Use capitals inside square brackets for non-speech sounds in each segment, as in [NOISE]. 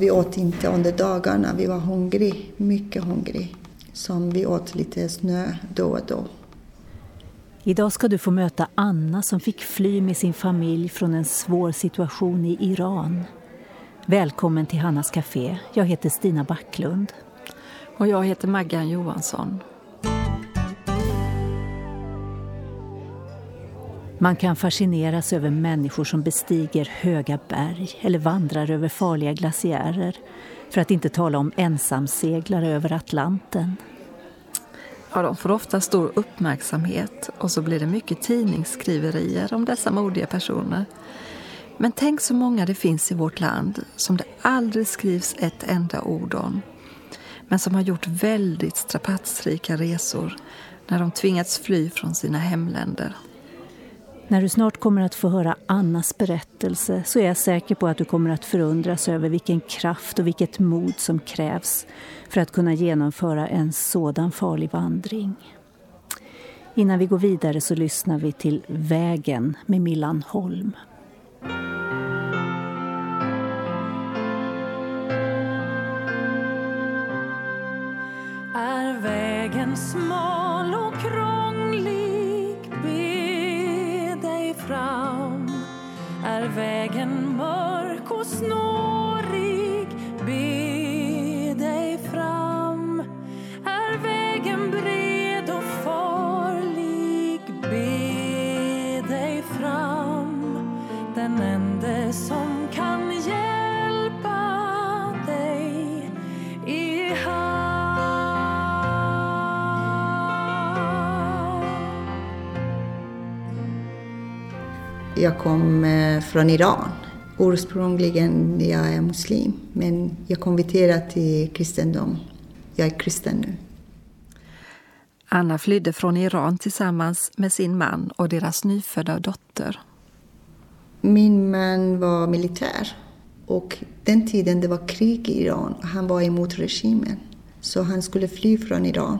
Och vi åt inte under dagarna, vi var hungriga, mycket hungriga. Som vi åt lite snö då och då. Idag ska du få möta Anna som fick fly med sin familj från en svår situation i Iran. Välkommen till Hannas Café. Jag heter Stina Backlund. Och jag heter Maggan Johansson. Man kan fascineras över människor som bestiger höga berg eller vandrar över farliga glaciärer. För att inte tala om ensamseglare över Atlanten. Ja, de får ofta stor uppmärksamhet och så blir det mycket tidningsskriverier om dessa modiga personer. Men tänk så många det finns i vårt land som det aldrig skrivs ett enda ord om. Men som har gjort väldigt strapatsrika resor när de tvingats fly från sina hemländer. När du snart kommer att få höra Annas berättelse så är jag säker på att du kommer att förundras över vilken kraft och vilket mod som krävs för att kunna genomföra en sådan farlig vandring. Innan vi går vidare så lyssnar vi till Vägen med Millan Holm. Är vägen smal Är vägen mörk och snårig, Jag kom eh, från Iran. Ursprungligen jag är muslim, men jag konverterade till kristendom. Jag är kristen nu. Anna flydde från Iran tillsammans med sin man och deras nyfödda dotter. Min man var militär och den tiden det var krig i Iran. Han var emot regimen. Så han skulle fly från Iran.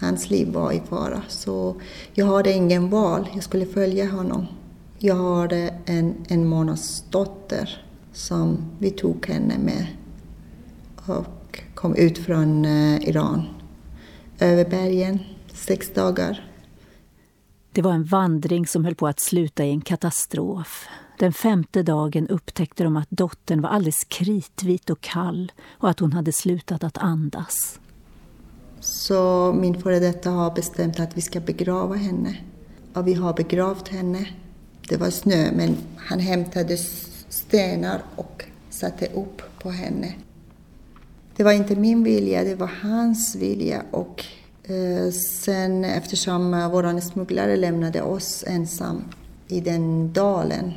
Hans liv var i fara. Så jag hade ingen val. Jag skulle följa honom. Jag hade en, en månads dotter som vi tog henne med och kom ut från eh, Iran. Över bergen, sex dagar. Det var en vandring som höll på att sluta i en katastrof. Den femte dagen upptäckte de att dottern var alldeles kritvit och kall och att hon hade slutat att andas. Så min före detta har bestämt att vi ska begrava henne. Och vi har begravt henne. Det var snö, men han hämtade stenar och satte upp på henne. Det var inte min vilja, det var hans vilja. Och eh, sen eftersom eh, vår smugglare lämnade oss ensam i den dalen,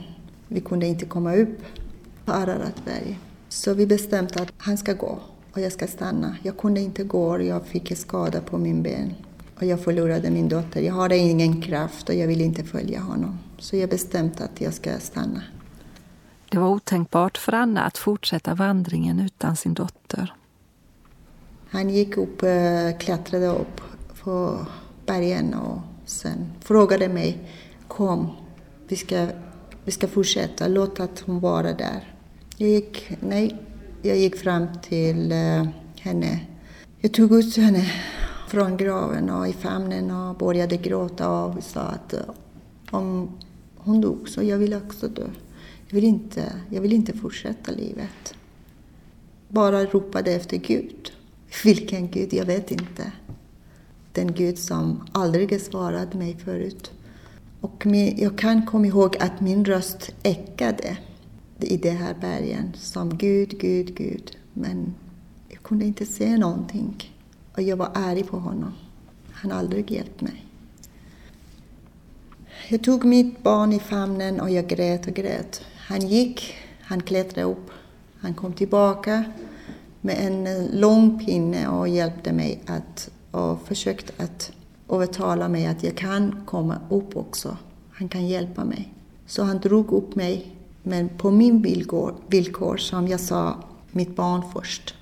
vi kunde inte komma upp på Araratberg. Så vi bestämde att han ska gå och jag ska stanna. Jag kunde inte gå, jag fick en skada på min ben. Och jag förlorade min dotter. Jag hade ingen kraft och jag ville inte följa honom. Så jag bestämde att jag ska stanna. Det var otänkbart för Anna att fortsätta vandringen utan sin dotter. Han gick upp, eh, klättrade upp på bergen och sen frågade mig Kom, vi ska, vi ska fortsätta, låt att hon vara där. Jag gick, nej, jag gick fram till eh, henne. Jag tog ut henne från graven och i famnen och började gråta och sa att eh, om hon dog så jag vill också dö. Jag vill inte, jag vill inte fortsätta livet. Bara ropade efter Gud. [LAUGHS] Vilken Gud? Jag vet inte. Den Gud som aldrig svarade mig förut. Och jag kan komma ihåg att min röst ekade i de här bergen som Gud, Gud, Gud. Men jag kunde inte se någonting. Och jag var arg på honom. Han har aldrig hjälpt mig. Jag tog mitt barn i famnen och jag grät och grät. Han gick, han klättrade upp, han kom tillbaka med en lång pinne och hjälpte mig att, och försökte att övertala mig att jag kan komma upp också. Han kan hjälpa mig. Så han drog upp mig, men på min villkor, villkor som jag sa, mitt barn först.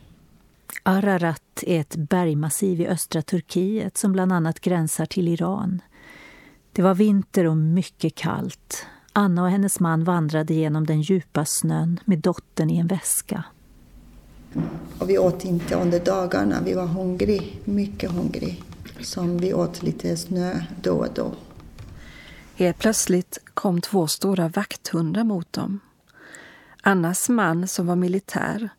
Ararat är ett bergmassiv i östra Turkiet som bland annat gränsar till Iran. Det var vinter och mycket kallt. Anna och hennes man vandrade genom den djupa snön med dottern i en väska. Och vi åt inte under dagarna. Vi var hungriga, mycket hungriga. Så vi åt lite snö då och då. Helt plötsligt kom två stora vakthundar mot dem. Annas man, som var militär,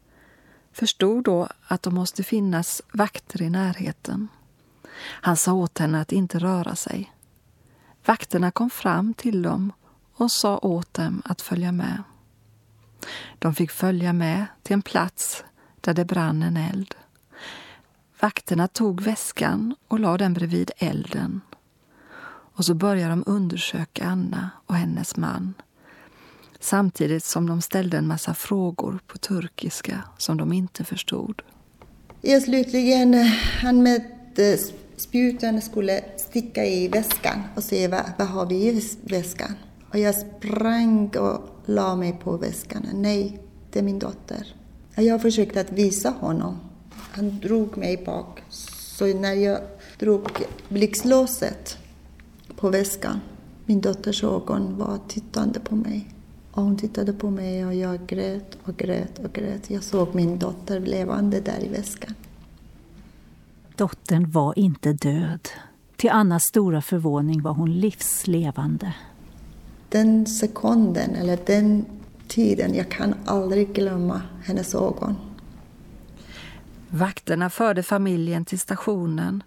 förstod då att det måste finnas vakter i närheten. Han sa åt henne att inte röra sig. Vakterna kom fram till dem och sa åt dem att följa med. De fick följa med till en plats där det brann en eld. Vakterna tog väskan och lade den bredvid elden. Och så började de undersöka Anna och hennes man samtidigt som de ställde en massa frågor på turkiska som de inte förstod. Jag slutligen, eh, han med eh, spjuten skulle sticka i väskan och se vad, vad har vi i väskan. Och jag sprang och la mig på väskan. Nej, det är min dotter. Jag försökte att visa honom. Han drog mig bak. Så när jag drog blixtlåset på väskan, min dotters ögon var tittande på mig. Och hon tittade på mig och jag grät och grät och grät. Jag såg min dotter levande där i väskan. Dottern var inte död. Till Annas stora förvåning var hon livslevande. Den sekunden, eller den tiden, jag kan aldrig glömma hennes ögon. Vakterna förde familjen till stationen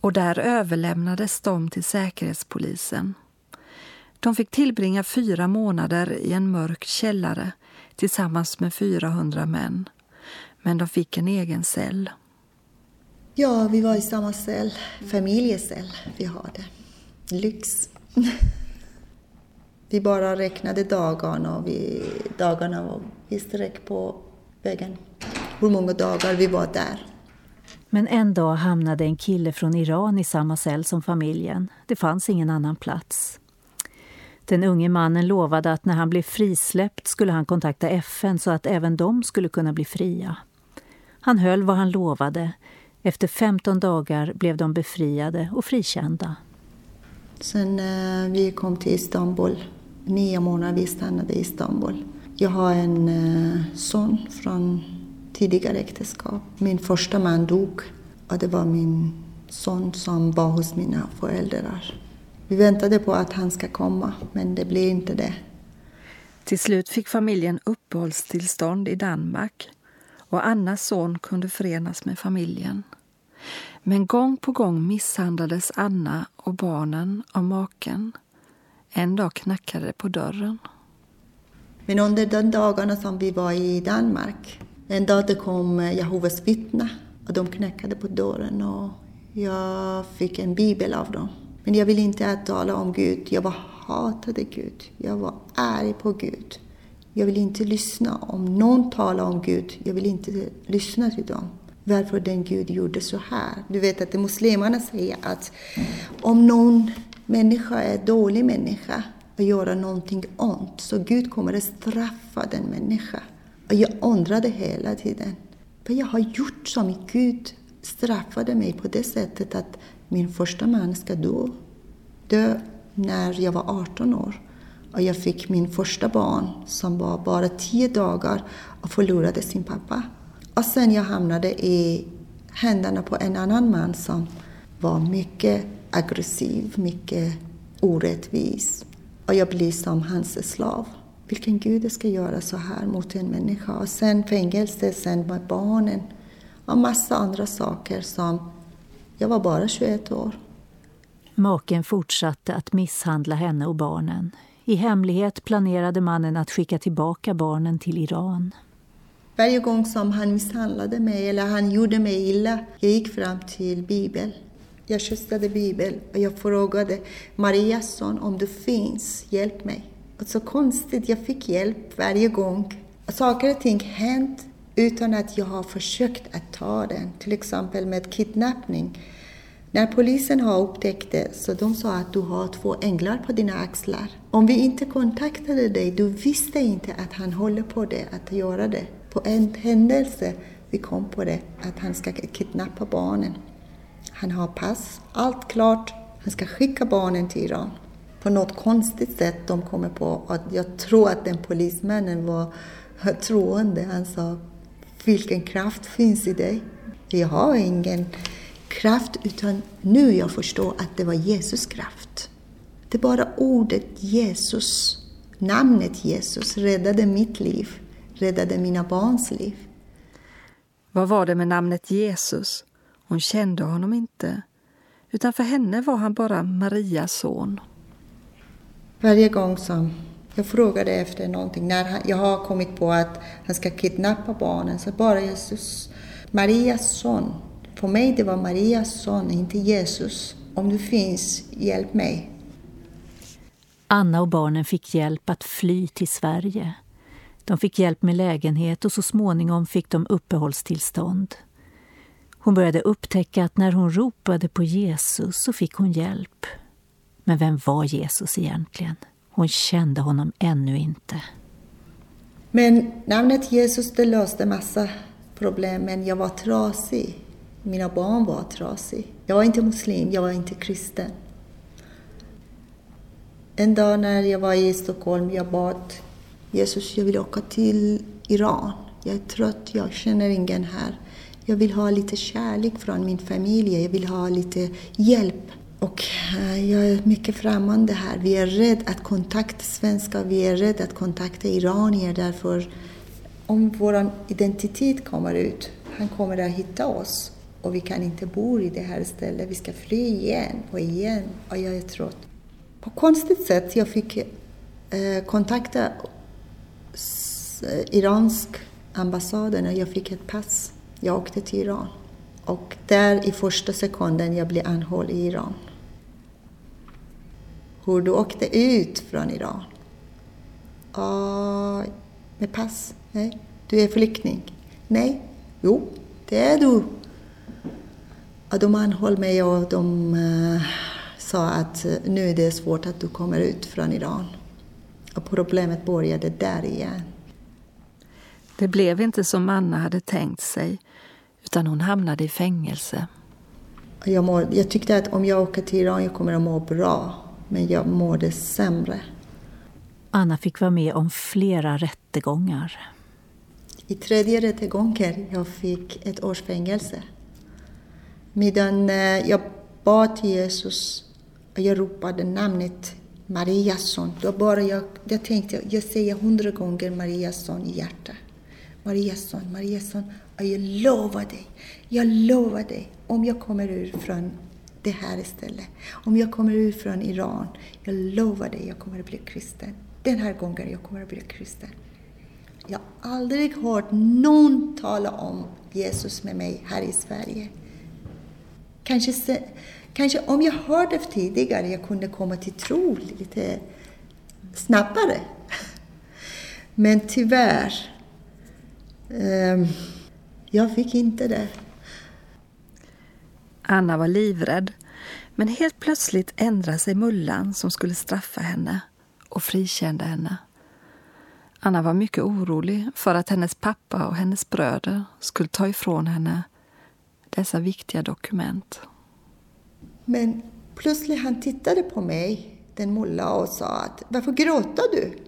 och där överlämnades de till Säkerhetspolisen. De fick tillbringa fyra månader i en mörk källare tillsammans med 400 män. Men de fick en egen cell. Ja, vi var i samma cell. Familjecell vi hade. Lyx. [LAUGHS] vi bara räknade dagarna och vi, dagarna och vi sträck på väggen. Hur många dagar vi var där. Men en dag hamnade en kille från Iran i samma cell som familjen. Det fanns ingen annan plats. Den unge mannen lovade att när han blev frisläppt skulle han kontakta FN så att även de skulle kunna bli fria. Han höll vad han lovade. Efter 15 dagar blev de befriade och frikända. Sen eh, vi kom till Istanbul, nio månader vi stannade i Istanbul. Jag har en eh, son från tidigare äktenskap. Min första man dog och det var min son som var hos mina föräldrar. Vi väntade på att han ska komma, men det blev inte det. Till slut fick familjen uppehållstillstånd i Danmark och Annas son kunde förenas med familjen. Men gång på gång misshandlades Anna och barnen av maken. En dag knackade det på dörren. Men under de dagarna som vi var i Danmark, en dag det kom Jehovas vittnen och de knackade på dörren och jag fick en bibel av dem. Men jag ville inte att tala om Gud. Jag var hatade Gud. Jag var arg på Gud. Jag ville inte lyssna. Om någon talar om Gud, jag vill inte lyssna till dem. Varför den Gud gjorde så här. Du vet att muslimerna säger att om någon människa är dålig människa och gör någonting ont, så Gud kommer att straffa den människan. Och jag undrade hela tiden, vad jag har gjort som Gud straffade mig på det sättet att min första man ska dö, dö när jag var 18 år. Och jag fick min första barn som var bara 10 dagar och förlorade sin pappa. Och sen jag hamnade i händerna på en annan man som var mycket aggressiv, mycket orättvis. Och jag blev som hans slav. Vilken gud ska göra så här mot en människa? Och sen fängelse, sen med barnen och massa andra saker som jag var bara 21 år. Maken fortsatte att misshandla henne och barnen. I hemlighet planerade mannen att skicka tillbaka barnen till Iran. Varje gång som han misshandlade mig eller han gjorde mig illa, jag gick fram till Bibeln. Jag kysste Bibeln och jag frågade Marias son om du finns, hjälp mig. Och så konstigt, jag fick hjälp varje gång. Saker och ting hänt utan att jag har försökt att ta den. Till exempel med kidnappning. När polisen har upptäckt det så de sa att du har två änglar på dina axlar. Om vi inte kontaktade dig, du visste inte att han håller på det, att göra det. På en händelse vi kom på det, att han ska kidnappa barnen. Han har pass, allt klart. Han ska skicka barnen till Iran. På något konstigt sätt de kommer på att jag tror att den polismannen var [LAUGHS] troende. Han sa vilken kraft finns i dig. Jag har ingen kraft, utan nu jag förstår att det var Jesus kraft. Det bara ordet Jesus, namnet Jesus, räddade mitt liv, räddade mina barns liv. Vad var det med namnet Jesus? Hon kände honom inte, utan för henne var han bara Marias son. Varje gång som jag frågade efter någonting, när jag har kommit på att han ska kidnappa barnen, så bara Jesus, Marias son. För mig det var Marias son, inte Jesus. Om du finns, hjälp mig. Anna och barnen fick hjälp att fly till Sverige. De fick hjälp med lägenhet och så småningom fick de uppehållstillstånd. Hon började upptäcka att när hon ropade på Jesus så fick hon hjälp. Men vem var Jesus egentligen? Hon kände honom ännu inte. Men namnet Jesus det löste massa problem, men jag var trasig. Mina barn var trasiga. Jag var inte muslim, jag var inte kristen. En dag när jag var i Stockholm, jag bad Jesus, jag vill åka till Iran. Jag är trött, jag känner ingen här. Jag vill ha lite kärlek från min familj, jag vill ha lite hjälp. Och eh, jag är mycket främmande här. Vi är rädda att kontakta svenskar, vi är rädda att kontakta iranier därför om vår identitet kommer ut, han kommer att hitta oss och vi kan inte bo i det här stället. Vi ska fly igen och igen och jag är trött. På konstigt sätt jag fick eh, kontakta iransk ambassaden och jag fick ett pass. Jag åkte till Iran. Och där i första sekunden jag blev anhållen i Iran. Hur du åkte ut från Iran? Med pass? Nej. Du är flykting? Nej. Jo, det är du. Och de anhöll mig och de uh, sa att uh, nu är det svårt att du kommer ut från Iran. Och problemet började där igen. Det blev inte som Anna hade tänkt sig, utan hon hamnade i fängelse. Jag, må, jag tyckte att om jag åker till Iran jag kommer att må bra, men jag mådde sämre. Anna fick vara med om flera rättegångar. I tredje rättegången jag fick ett års fängelse. Medan eh, jag bad till Jesus och jag ropade namnet Mariasson. Då bara jag, jag tänkte, jag säger hundra gånger Mariasson i hjärtat. Mariasson, Mariasson. Och jag lovar dig, jag lovar dig, om jag kommer ut från det här istället. om jag kommer ut från Iran, jag lovar dig, jag kommer att bli kristen. Den här gången jag kommer att bli kristen. Jag har aldrig hört någon tala om Jesus med mig här i Sverige. Kanske, kanske om jag hörde tidigare, jag kunde komma till tro lite snabbare. Men tyvärr, um, jag fick inte det. Anna var livrädd, men helt plötsligt ändrade sig mullan som skulle straffa henne och frikände henne. Anna var mycket orolig för att hennes pappa och hennes bröder skulle ta ifrån henne dessa viktiga dokument. Men plötsligt han tittade på mig, den mulla, och sa att varför gråter du?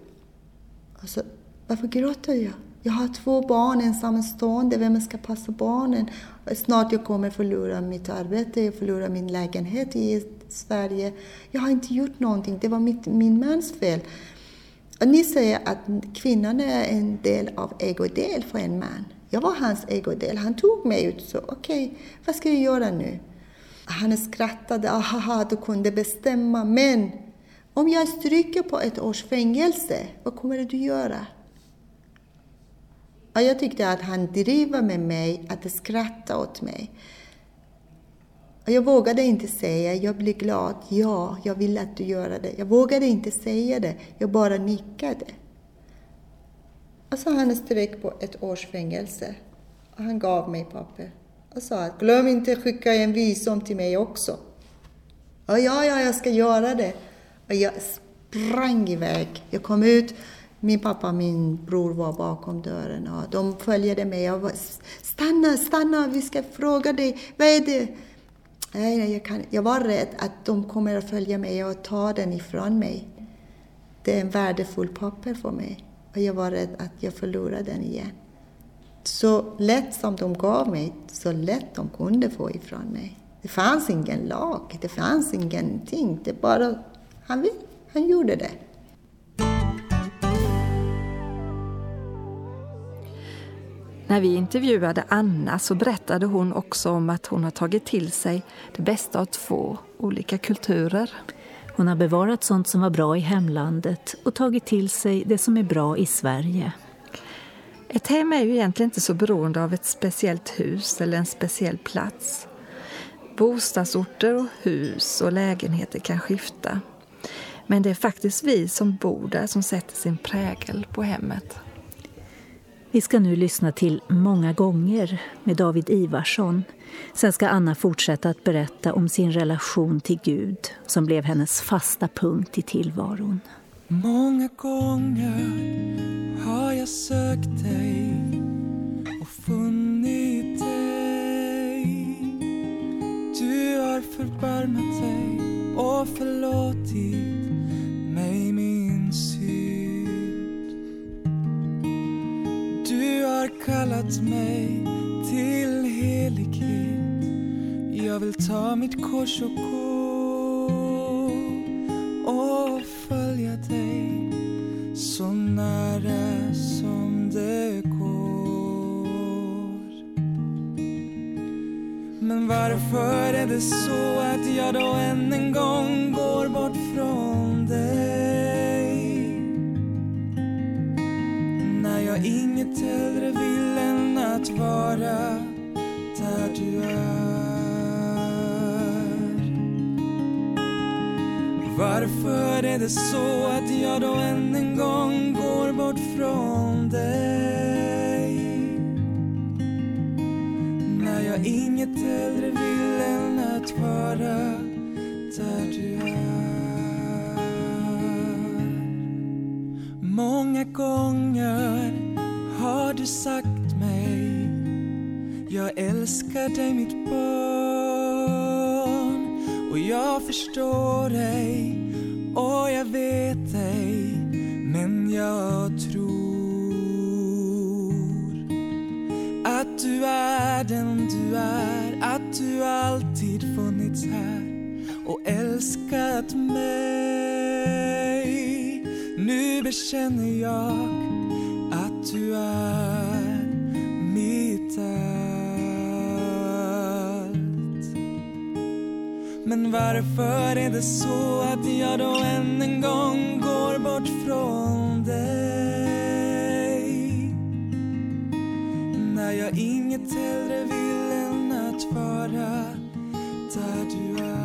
Alltså, varför gråter jag? Jag har två barn ensamstående, vem ska passa barnen? Snart jag kommer förlora mitt arbete, jag förlorar min lägenhet i Sverige. Jag har inte gjort någonting, det var mitt, min mans fel. Och ni säger att kvinnan är en del av ägodel för en man. Jag var hans ägodel. Han tog mig ut så, okej, okay, vad ska jag göra nu? Han skrattade, ah, aha, du kunde bestämma, men om jag stryker på ett års fängelse, vad kommer du göra? Och jag tyckte att han driver med mig, att skratta åt mig. Och jag vågade inte säga, jag blir glad, ja, jag vill att du gör det. Jag vågade inte säga det, jag bara nickade. Och så han sträck på ett års fängelse. Och han gav mig papper och sa att glöm inte att skicka en visum till mig också. Och ja, ja, jag ska göra det. Och jag sprang iväg. Jag kom ut, min pappa och min bror var bakom dörren och de följde mig. Jag var, stanna, stanna, vi ska fråga dig, vad är det? Nej, jag, kan, jag var rädd att de kommer att följa mig och ta den ifrån mig. Det är en värdefull papper för mig. Och jag var rädd att jag förlorar den igen. så lätt som de gav mig, så lätt de kunde få ifrån mig. Det fanns ingen lag, det fanns ingenting. Det bara, han, han gjorde det. När vi intervjuade Anna så berättade hon också om att hon har tagit till sig det bästa av två olika kulturer. Hon har bevarat sånt som var bra i hemlandet och tagit till sig det som är bra i Sverige. Ett hem är ju egentligen inte så beroende av ett speciellt hus eller en speciell plats. Bostadsorter och hus och lägenheter kan skifta. Men det är faktiskt vi som bor där som sätter sin prägel på hemmet. Vi ska nu lyssna till Många gånger med David Ivarsson. Sen ska Anna fortsätta att berätta om sin relation till Gud som blev hennes fasta punkt i tillvaron. Många gånger har jag sökt dig mitt kors Varför är det så att jag då än en gång går bort från dig? När jag inget hellre vill än att vara där du är. Många gånger har du sagt mig Jag älskar dig mitt barn jag förstår dig och jag vet dig men jag tror att du är den du är att du alltid funnits här och älskat mig. Nu bekänner jag att du är Men varför är det så att jag då än en gång går bort från dig När jag inget hellre vill än att vara där du är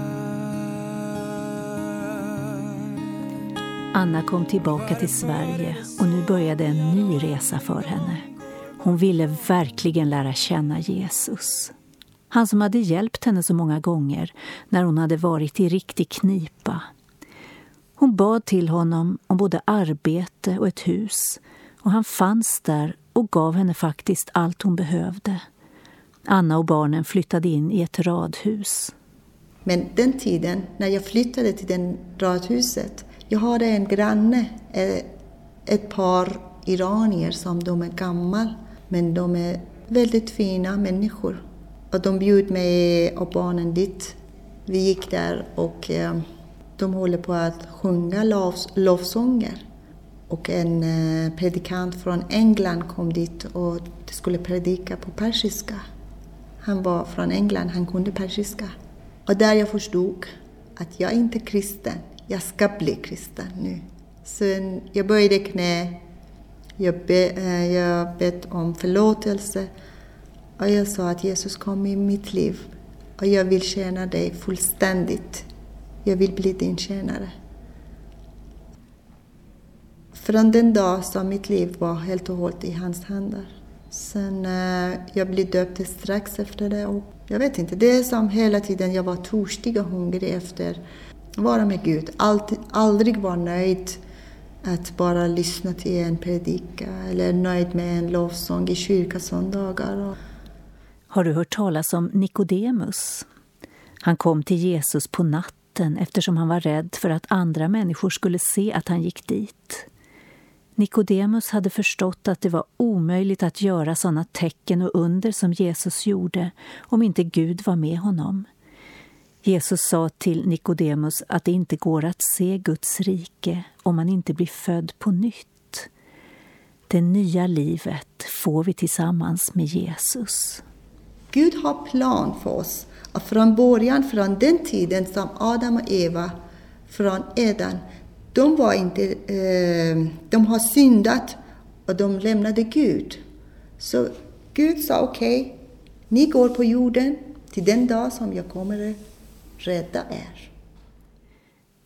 Anna kom tillbaka till Sverige och nu började en ny resa för henne. Hon ville verkligen lära känna Jesus. Han som hade hjälpt henne så många gånger när hon hade varit i riktig knipa. Hon bad till honom om både arbete och ett hus och han fanns där och gav henne faktiskt allt hon behövde. Anna och barnen flyttade in i ett radhus. Men den tiden, när jag flyttade till det radhuset, jag hade en granne, eh, ett par iranier som de är gamla, men de är väldigt fina människor. Och de bjöd mig och barnen dit. Vi gick där och eh, de håller på att sjunga lovs lovsånger. Och en eh, predikant från England kom dit och skulle predika på persiska. Han var från England, han kunde persiska. Och där jag förstod att jag inte är kristen, jag ska bli kristen nu. Sen jag böjde knä, jag, be, eh, jag bett om förlåtelse och jag sa att Jesus kom i mitt liv och jag vill tjäna dig fullständigt. Jag vill bli din tjänare. Från den dag som mitt liv var helt och hållet i hans händer. Sen eh, jag blev döpt strax efter det och jag vet inte, det är som hela tiden jag var törstig och hungrig efter att vara med Gud. Alltid, aldrig vara nöjd att bara lyssna till en predika eller nöjd med en lovsång i kyrkasöndagar. Har du hört talas om Nikodemus? Han kom till Jesus på natten eftersom han var rädd för att andra människor skulle se att han gick dit. Nikodemus hade förstått att det var omöjligt att göra sådana tecken och under som Jesus gjorde om inte Gud var med honom. Jesus sa till Nikodemus att det inte går att se Guds rike om man inte blir född på nytt. Det nya livet får vi tillsammans med Jesus. Gud har plan för oss. Och från början, från den tiden som Adam och Eva från Eden, de var inte, eh, de har syndat och de lämnade Gud. Så Gud sa okej, okay, ni går på jorden till den dag som jag kommer rädda er.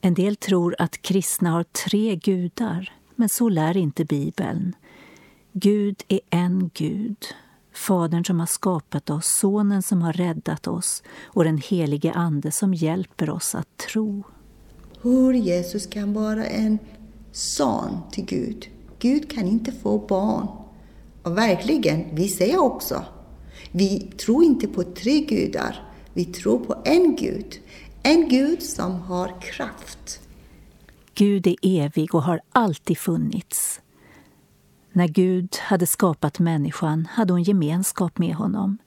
En del tror att kristna har tre gudar, men så lär inte Bibeln. Gud är en Gud, Fadern som har skapat oss, Sonen som har räddat oss och den helige Ande som hjälper oss att tro. Hur Jesus kan vara en son till Gud. Gud kan inte få barn. Och verkligen, vi säger också, vi tror inte på tre gudar. Vi tror på en Gud. En Gud som har kraft. Gud är evig och har alltid funnits. När Gud hade skapat människan hade hon gemenskap med honom.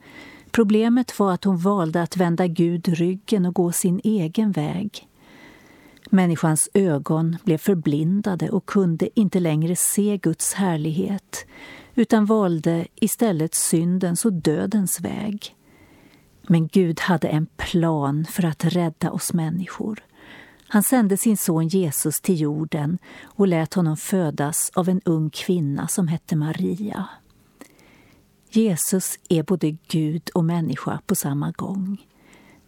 Problemet var att hon valde att vända Gud ryggen och gå sin egen väg. Människans ögon blev förblindade och kunde inte längre se Guds härlighet utan valde istället syndens och dödens väg. Men Gud hade en plan för att rädda oss människor. Han sände sin son Jesus till jorden och lät honom födas av en ung kvinna som hette Maria. Jesus är både Gud och människa på samma gång.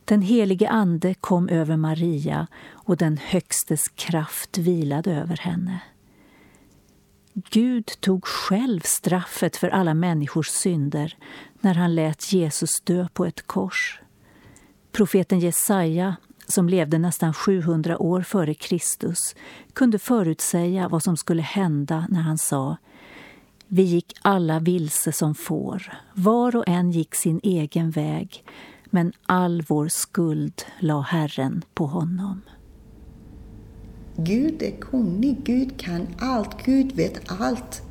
Den helige Ande kom över Maria och den Högstes kraft vilade över henne. Gud tog själv straffet för alla människors synder när han lät Jesus dö på ett kors. Profeten Jesaja som levde nästan 700 år före Kristus, kunde förutsäga vad som skulle hända när han sa Vi gick alla vilse som får, var och en gick sin egen väg men all vår skuld la Herren på honom. Gud är kunnig, Gud kan allt, Gud vet allt.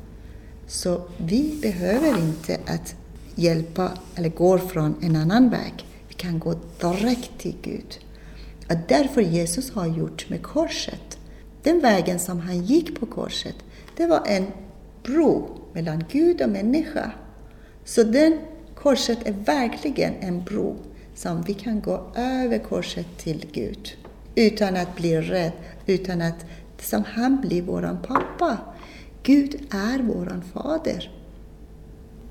Så vi behöver inte att hjälpa eller gå från en annan väg. Vi kan gå direkt till Gud att därför Jesus har gjort med korset. Den vägen som han gick på korset, det var en bro mellan Gud och människa. Så den korset är verkligen en bro som vi kan gå över korset till Gud. Utan att bli rädd, utan att som han blir våran pappa. Gud är våran fader.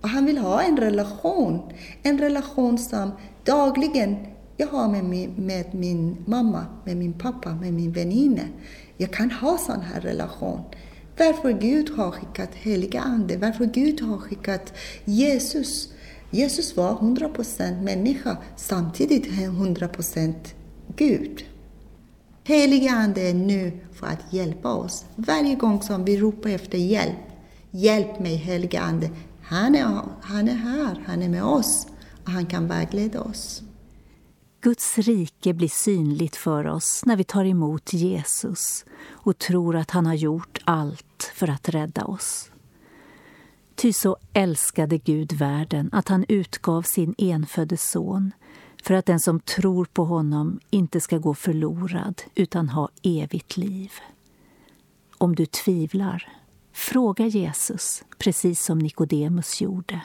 Och han vill ha en relation, en relation som dagligen jag har med min, med min mamma, med min pappa, med min väninna. Jag kan ha sån här relation. Varför Gud har skickat heliga Ande, varför Gud har skickat Jesus. Jesus var 100% människa, samtidigt 100% Gud. Heliga Ande är nu för att hjälpa oss. Varje gång som vi ropar efter hjälp, hjälp mig heliga Ande. Han är, han är här, han är med oss och han kan vägleda oss. Guds rike blir synligt för oss när vi tar emot Jesus och tror att han har gjort allt för att rädda oss. Ty så älskade Gud världen att han utgav sin enfödde son för att den som tror på honom inte ska gå förlorad utan ha evigt liv. Om du tvivlar, fråga Jesus precis som Nikodemus gjorde.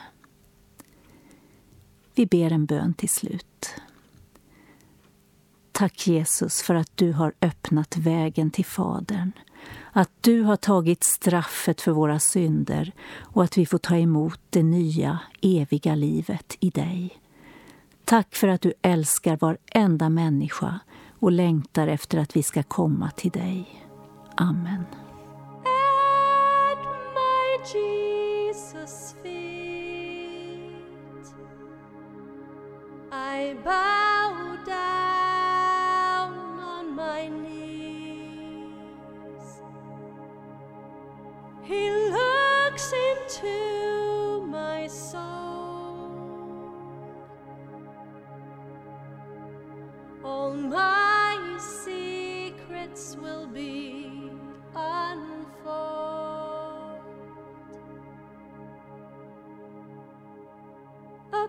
Vi ber en bön till slut. Tack Jesus för att du har öppnat vägen till Fadern. Att du har tagit straffet för våra synder och att vi får ta emot det nya, eviga livet i dig. Tack för att du älskar varenda människa och längtar efter att vi ska komma till dig. Amen. Jesus feet I bow down He looks into my soul. All my secrets will be unfold. A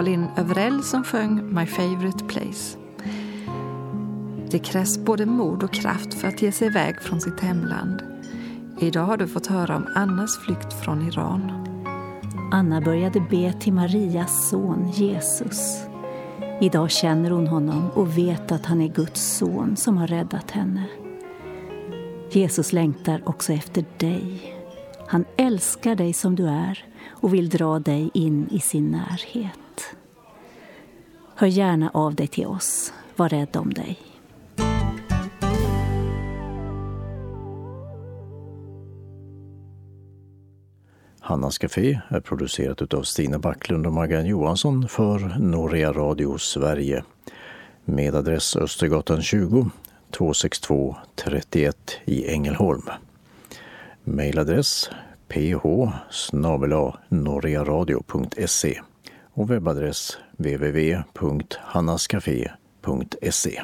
Malin Övrell som sjöng My favorite place. Det krävs både mod och kraft för att ge sig iväg från sitt hemland. Idag har du fått höra om Annas flykt från Iran. Anna började be till Marias son Jesus. Idag känner hon honom och vet att han är Guds son som har räddat henne. Jesus längtar också efter dig. Han älskar dig som du är och vill dra dig in i sin närhet. Hör gärna av dig till oss. Var rädd om dig. Hannas Café är producerat av Stina Backlund och Maggan Johansson för Norea Radio Sverige med adress Östergatan 20 262 31 i Ängelholm. Mailadress ph norearadio.se och webbadress www.hannascafé.se